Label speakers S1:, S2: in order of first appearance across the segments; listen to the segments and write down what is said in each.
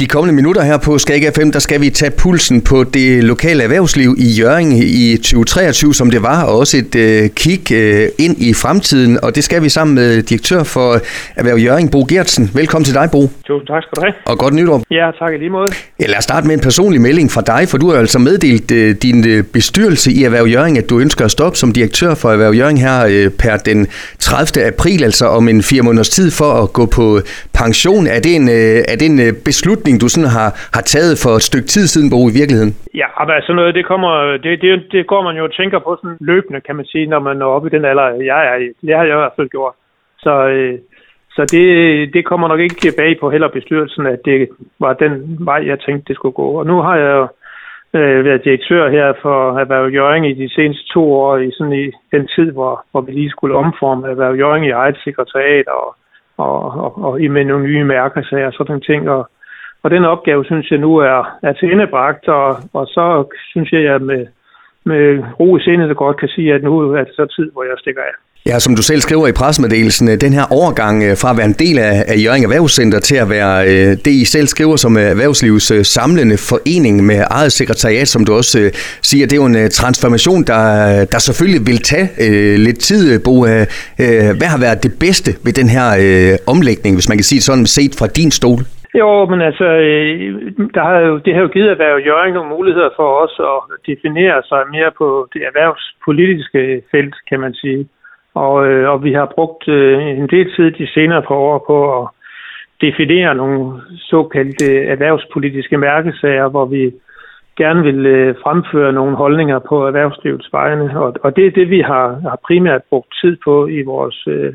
S1: De kommende minutter her på Skag FM, der skal vi tage pulsen på det lokale erhvervsliv i Jørgen i 2023, som det var, og også et øh, kig øh, ind i fremtiden, og det skal vi sammen med direktør for Erhverv Jørgen, Bo Gertsen. Velkommen til dig, Bo.
S2: Tusind tak skal du have.
S1: Og godt nytår.
S2: Ja, tak i lige måde.
S1: Ja, lad os starte med en personlig melding fra dig, for du har altså meddelt øh, din øh, bestyrelse i Erhverv Jørgen, at du ønsker at stoppe som direktør for Erhverv Jørgen her øh, per den 30. april, altså om en fire måneders tid for at gå på pension. Er det en, øh, er det en øh, beslutning, du sådan har, har taget for et stykke tid siden, Bo, i virkeligheden?
S2: Ja, men altså noget, det kommer, det, det, det går man jo og tænker på sådan løbende, kan man sige, når man når op i den alder, jeg er i. Det har jeg i hvert fald gjort. Så, øh, så det, det kommer nok ikke tilbage på heller bestyrelsen, at det var den vej, jeg tænkte, det skulle gå. Og nu har jeg jo øh, været direktør her for Erhverv Jøring i de seneste to år, i sådan i den tid, hvor, hvor vi lige skulle omforme Erhverv Jøring i eget sekretariat og, og, og, og i med nogle nye mærkesager og sådan nogle ting. Og, og den opgave, synes jeg nu er, er tilendebragt, og, og så synes jeg, at jeg med, med ro i sindet godt kan sige, at nu er det så tid, hvor jeg stikker af.
S1: Ja, som du selv skriver i pressemeddelelsen, øh, den her overgang øh, fra at være en del af, Jørgen Erhvervscenter til at være øh, det, I selv skriver som erhvervslivets samlende forening med eget sekretariat, som du også siger, det er jo en transformation, der, der selvfølgelig vil tage lidt tid, Bo. Hvad har været det bedste ved den her omlægning, hvis man kan sige det sådan, set fra din stol?
S2: Jo, men altså, der har jo, det har jo givet Erhverv Jørgen nogle muligheder for os at definere sig mere på det erhvervspolitiske felt, kan man sige. Og, øh, og vi har brugt øh, en del tid de senere par år på at definere nogle såkaldte erhvervspolitiske mærkesager, hvor vi gerne vil øh, fremføre nogle holdninger på erhvervslivets vegne. Og, og det er det, vi har, har primært brugt tid på i vores øh,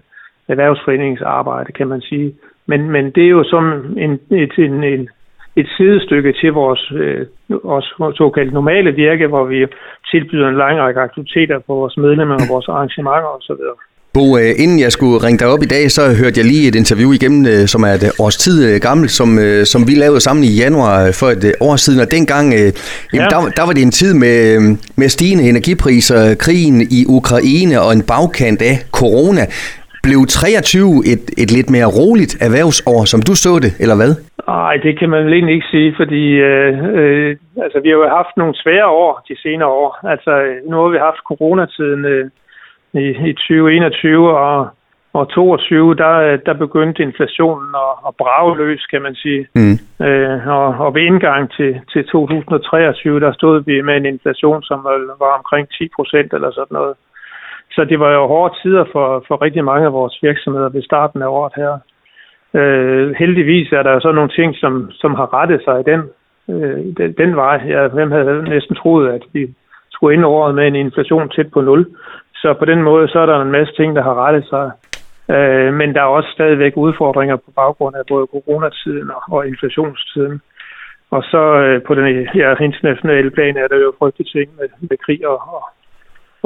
S2: erhvervsforeningsarbejde, kan man sige. Men, men det er jo som en, et, en, en et sidestykke til vores øh, også såkaldt normale virke, hvor vi tilbyder en lang række aktiviteter på vores medlemmer og vores arrangementer osv.
S1: Bo, øh, inden jeg skulle ringe dig op i dag, så hørte jeg lige et interview igennem, øh, som er et års tid øh, gammelt, som, som vi lavede sammen i januar for et år siden. Og dengang, ja. jamen, der, der var det en tid med, med stigende energipriser, krigen i Ukraine og en bagkant af corona. Blev 23 et, et lidt mere roligt erhvervsår, som du så det, eller hvad?
S2: Nej, det kan man vel egentlig ikke sige, fordi øh, øh, altså, vi har jo haft nogle svære år de senere år. Altså, nu har vi haft coronatiden øh, i, i 2021 og, og 22, der, der begyndte inflationen at, at brage løs, kan man sige. Mm. Øh, og, og ved indgang til, til 2023, der stod vi med en inflation, som var omkring 10 procent eller sådan noget. Så det var jo hårde tider for, for rigtig mange af vores virksomheder ved starten af året her. Øh, heldigvis er der så nogle ting, som, som har rettet sig i den, øh, den, den vej. Jeg, hvem havde næsten troet, at vi skulle ind over med en inflation tæt på nul. Så på den måde, så er der en masse ting, der har rettet sig. Øh, men der er også stadigvæk udfordringer på baggrund af både coronatiden og, og inflationstiden. Og så øh, på den ja, internationale plan er der jo frygtelige ting med, med krig og, og,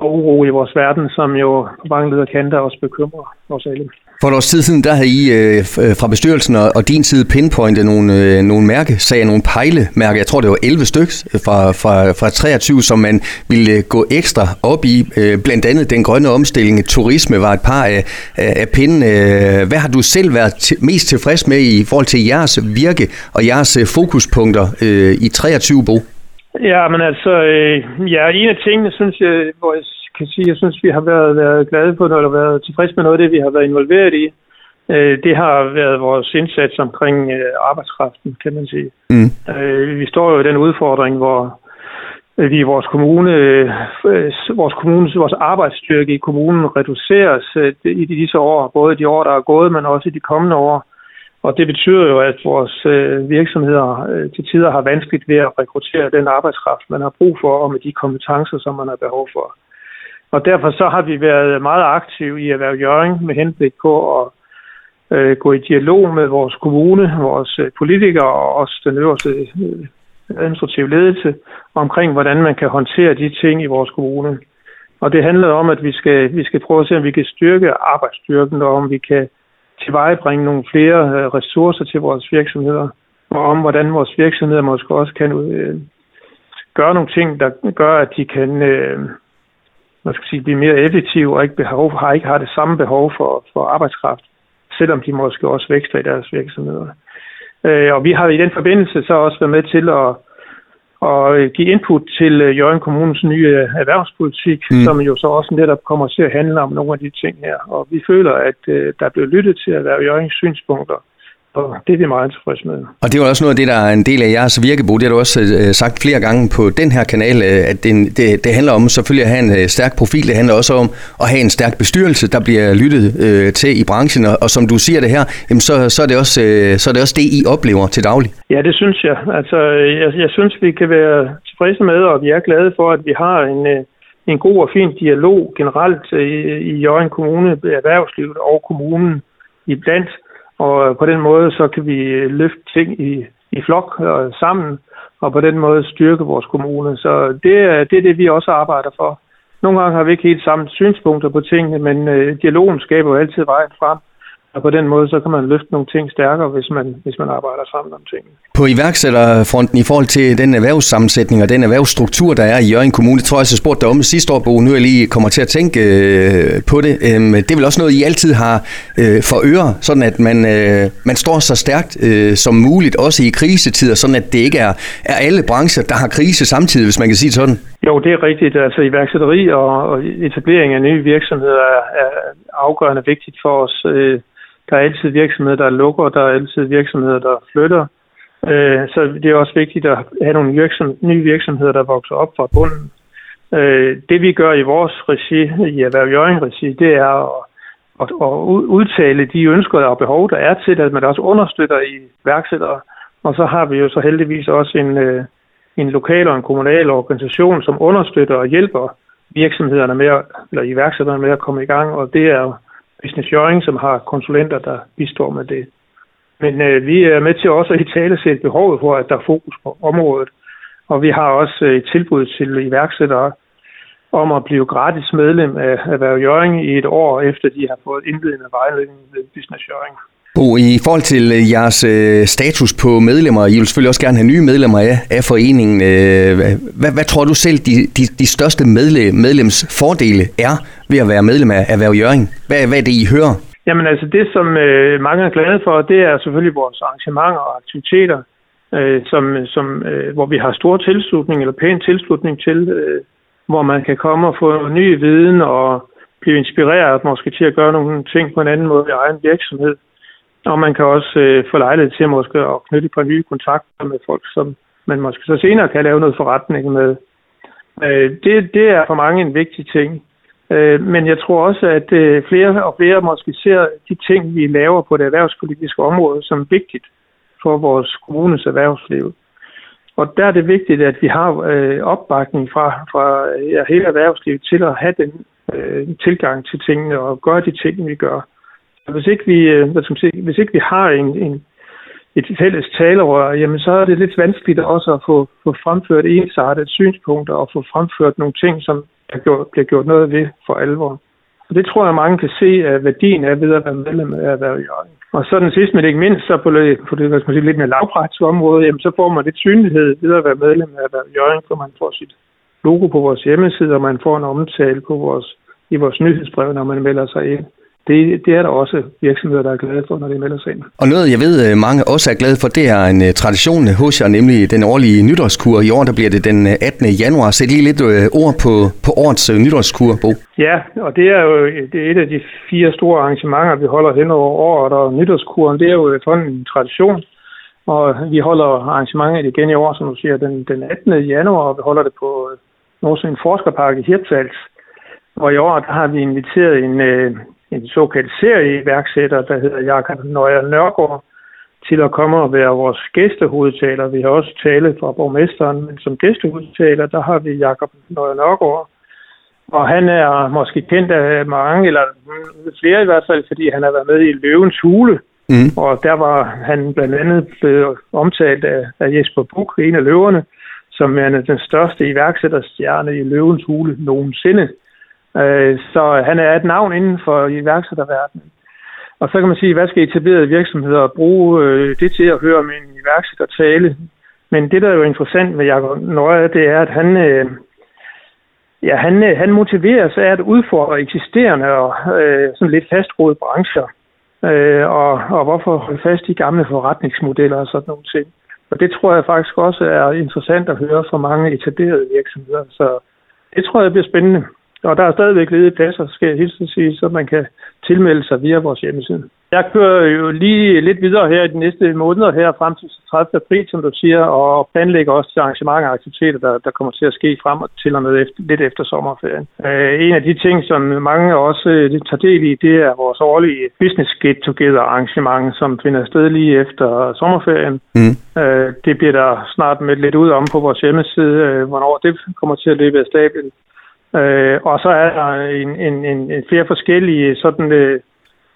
S2: og uro i vores verden, som jo på mange leder kanter også bekymrer os alle.
S1: For et års tid siden, der havde I øh, øh fra bestyrelsen og, og din side pinpointet nogle, øh, nogle mærkesager, nogle pejlemærker, jeg tror det var 11 stykker fra, fra, fra 23, som man ville øh, gå ekstra op i. Øh, blandt andet den grønne omstilling, turisme var et par øh, af, af, af. Øh, hvad har du selv været mest tilfreds med i forhold til jeres virke og jeres fokuspunkter øh, i 23, Bo?
S2: Ja, men altså, øh, ja, en af tingene, synes jeg, hvor jeg kan sige, jeg synes, vi har været, været glade på, eller været tilfredse med noget af det, vi har været involveret i. Øh, det har været vores indsats omkring øh, arbejdskraften, kan man sige. Mm. Øh, vi står jo i den udfordring, hvor vi i vores kommune, vores kommunes, vores arbejdsstyrke i kommunen reduceres i disse år, både de år, der er gået, men også i de kommende år. Og det betyder jo, at vores øh, virksomheder øh, til tider har vanskeligt ved at rekruttere den arbejdskraft, man har brug for, og med de kompetencer, som man har behov for. Og derfor så har vi været meget aktive i Erhverv Jørgen med henblik på at øh, gå i dialog med vores kommune, vores øh, politikere og også den øverste øh, administrative ledelse omkring, hvordan man kan håndtere de ting i vores kommune. Og det handler om, at vi skal, vi skal prøve at se, om vi kan styrke arbejdsstyrken, og om vi kan tilvejebringe nogle flere øh, ressourcer til vores virksomheder, og om hvordan vores virksomheder måske også kan øh, gøre nogle ting, der gør, at de kan øh, man skal sige, blive mere effektive og ikke, behov, har, ikke har det samme behov for, for arbejdskraft, selvom de måske også vækster i deres virksomheder. Øh, og vi har i den forbindelse så også været med til at, at give input til øh, Jørgen Kommunens nye erhvervspolitik, mm. som jo så også netop kommer til at handle om nogle af de ting her. Og vi føler, at øh, der er blevet lyttet til at være Jørgens synspunkter og det er vi meget tilfredse med.
S1: Og det er også noget af det, der er en del af jeres virkebo. Det har du også øh, sagt flere gange på den her kanal, øh, at det, det, det handler om selvfølgelig at have en øh, stærk profil. Det handler også om at have en stærk bestyrelse, der bliver lyttet øh, til i branchen. Og, og som du siger det her, jamen så, så, er det også, øh, så er det også det, I oplever til daglig.
S2: Ja, det synes jeg. Altså, jeg, jeg synes, vi kan være tilfredse med, og vi er glade for, at vi har en, en god og fin dialog generelt i, i Jørgen Kommune, erhvervslivet og kommunen iblandt og øh, på den måde, så kan vi øh, løfte ting i, i flok og sammen, og på den måde styrke vores kommune. Så det er, det er det, vi også arbejder for. Nogle gange har vi ikke helt samme synspunkter på tingene, men øh, dialogen skaber jo altid vejen frem. Og på den måde, så kan man løfte nogle ting stærkere, hvis man, hvis man arbejder sammen om tingene.
S1: På iværksætterfronten i forhold til den erhvervssammensætning og den erhvervsstruktur, der er i Jørgen Kommune, det tror jeg, jeg spurgte dig om sidste år, Bo. Nu er jeg lige kommer til at tænke øh, på det. Øhm, det er vel også noget, I altid har øh, for øre, sådan at man, øh, man står så stærkt øh, som muligt, også i krisetider, sådan at det ikke er, er alle brancher, der har krise samtidig, hvis man kan sige sådan.
S2: Jo, det er rigtigt. Altså iværksætteri og, og etablering af nye virksomheder er, er afgørende vigtigt for os. Øh, der er altid virksomheder, der lukker, der er altid virksomheder, der flytter. Øh, så det er også vigtigt at have nogle virksom, nye virksomheder, der vokser op fra bunden. Øh, det vi gør i vores regi, i Erhverv Jørgen regi, det er at, at, at udtale de ønsker og behov, der er til, at man også understøtter i værksættere. Og så har vi jo så heldigvis også en, øh, en lokal og en kommunal organisation, som understøtter og hjælper virksomhederne med, at, eller iværksætterne med at komme i gang, og det er Business Jørgen, som har konsulenter, der bistår med det. Men øh, vi er med til også at i tale sætte behovet for, at der er fokus på området. Og vi har også øh, et tilbud til iværksættere om at blive gratis medlem af Erhverv Jøring i et år, efter de har fået indledende vejledning ved Business Jøring.
S1: Bo, i forhold til øh, jeres øh, status på medlemmer, I vil selvfølgelig også gerne have nye medlemmer af, af foreningen. Øh, hvad, hvad tror du selv, de, de, de største medlem, medlemsfordele er ved at være medlem af Erhverv Jørgen? Hvad, hvad er det, I hører?
S2: Jamen altså det, som øh, mange er glade for, det er selvfølgelig vores arrangementer og aktiviteter, øh, som, som, øh, hvor vi har stor tilslutning eller pæn tilslutning til, øh, hvor man kan komme og få ny viden og blive inspireret måske til at gøre nogle ting på en anden måde i egen virksomhed. Og man kan også øh, få lejlighed til måske at knytte et par nye kontakter med folk, som man måske så senere kan lave noget forretning med. Øh, det, det er for mange en vigtig ting. Øh, men jeg tror også, at øh, flere og flere måske ser de ting, vi laver på det erhvervspolitiske område, som vigtigt for vores kommunes erhvervsliv. Og der er det vigtigt, at vi har øh, opbakning fra, fra ja, hele erhvervslivet til at have den øh, tilgang til tingene og gøre de ting, vi gør. Hvis ikke vi, øh, hvad skal man sige, hvis ikke vi har en, en, et fælles talerør, jamen så er det lidt vanskeligt også at få, få fremført ensartet synspunkter og få fremført nogle ting, som der gjort, bliver gjort noget ved for alvor. Og det tror jeg, mange kan se, at værdien er ved at være medlem af erhvervet Jørgen. Og så den sidste, men ikke mindst, så på det, på det hvad skal man sige, lidt mere lavpraktiske område, jamen, så får man lidt synlighed ved at være medlem af erhvervet Jørgen, for man får sit logo på vores hjemmeside, og man får en omtale på vores, i vores nyhedsbrev, når man melder sig ind det, det er der også virksomheder, der er glade for, når de melder sig ind.
S1: Og noget, jeg ved, øh, mange også er glade for, det er en uh, tradition hos jer, nemlig den årlige nytårskur. I år der bliver det den 18. Øh, januar. Sæt lige lidt ord på, på årets nytårskur, Bo.
S2: Ja, og det er jo det er et af de fire store arrangementer, vi holder hen over året, og nytårskuren, det er jo sådan en tradition. Og vi holder arrangementet igen i år, som du siger, den, den 18. januar, og vi holder det på Nordsjøen Forskerpark i Hirtshals. Og i år der har vi inviteret en, en såkaldt serieværksætter, der hedder Jakob Nøjer Nørgaard, til at komme og være vores gæstehovedtaler. Vi har også tale fra borgmesteren, men som gæstehovedtaler, der har vi Jakob Nøjer Nørgaard. Og han er måske kendt af mange, eller flere i hvert fald, fordi han har været med i Løvens Hule. Mm. Og der var han blandt andet blevet omtalt af, af Jesper Buch, en af løverne, som er den største iværksætterstjerne i Løvens Hule nogensinde. Øh, så han er et navn inden for iværksætterverdenen. Og så kan man sige, hvad skal etablerede virksomheder bruge øh, det til at høre om en iværksætter tale? Men det, der er jo interessant ved Jacob Nøje, det er, at han, øh, ja, han, øh, han motiverer sig af at udfordre eksisterende og øh, sådan lidt fastrodede brancher. øh, og, og hvorfor holde fast i gamle forretningsmodeller og sådan nogle ting. Og det tror jeg faktisk også er interessant at høre fra mange etablerede virksomheder. Så det tror jeg bliver spændende. Og der er stadigvæk ledige pladser, skal jeg hilse sige, så man kan tilmelde sig via vores hjemmeside. Jeg kører jo lige lidt videre her i de næste måneder her frem til 30. april, som du siger, og planlægger også til arrangementer og aktiviteter, der, der kommer til at ske frem og til og med efter, lidt efter sommerferien. Øh, en af de ting, som mange også øh, tager del i, det er vores årlige Business Get Together arrangement, som finder sted lige efter sommerferien. Mm. Øh, det bliver der snart med lidt ud om på vores hjemmeside, øh, hvornår det kommer til at løbe af stablen. Øh, og så er der en, en, en, en flere forskellige sådan øh,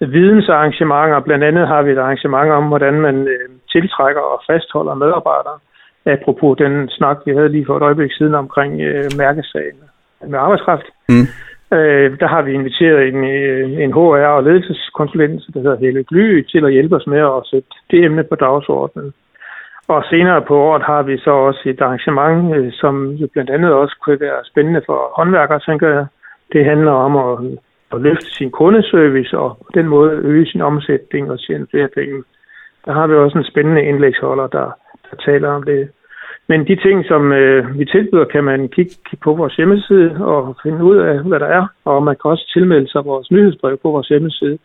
S2: vidensarrangementer. Blandt andet har vi et arrangement om, hvordan man øh, tiltrækker og fastholder medarbejdere. Apropos den snak, vi havde lige for et øjeblik siden omkring øh, mærkesagen med arbejdskraft. Mm. Øh, der har vi inviteret en, øh, en HR- og ledelseskonsulent, der hedder Helle Gly, til at hjælpe os med at sætte det emne på dagsordenen. Og senere på året har vi så også et arrangement, øh, som jo blandt andet også kunne være spændende for håndværkere, tænker jeg. Det handler om at, at løfte sin kundeservice og på den måde øge sin omsætning og tjene flere penge. Der har vi også en spændende indlægsholder, der, der taler om det. Men de ting, som øh, vi tilbyder, kan man kigge, kigge på vores hjemmeside og finde ud af, hvad der er. Og man kan også tilmelde sig vores nyhedsbrev på vores hjemmeside.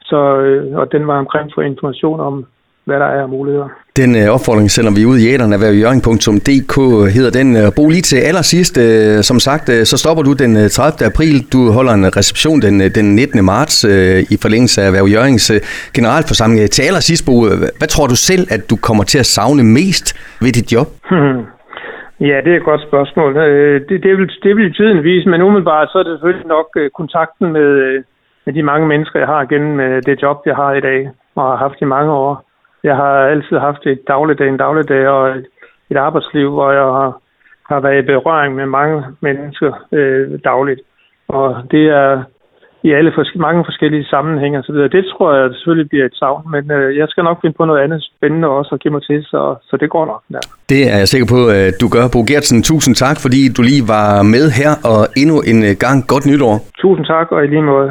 S2: Så, øh, og den var omkring for information om, hvad der er af muligheder.
S1: Den øh, opfordring sender vi ud i æderen af erhvervjøring.dk hedder den. Øh, Bo lige til allersidst, øh, som sagt, øh, så stopper du den 30. april. Du holder en reception den, den 19. marts i forlængelse af Erhverv Jørgens generalforsamling. Til allersidst, Bo, hvad tror du selv, at du kommer til at savne mest ved dit job?
S2: Ja, det er et godt spørgsmål. Det, det, vil, det vil tiden vise, men umiddelbart så er det selvfølgelig nok kontakten med, med de mange mennesker, jeg har gennem det job, jeg har i dag og har haft i mange år. Jeg har altid haft et dagligdag, en dagligdag og et, et arbejdsliv, hvor jeg har, har været i berøring med mange mennesker øh, dagligt. Og det er i alle fors- mange forskellige sammenhænge osv. Det tror jeg selvfølgelig bliver et savn, men øh, jeg skal nok finde på noget andet spændende også at give mig til, så, så det går nok. Ja.
S1: Det er jeg sikker på, at du gør. Bo Gertsen, tusind tak, fordi du lige var med her, og endnu en gang godt nytår.
S2: Tusind tak, og i lige måde.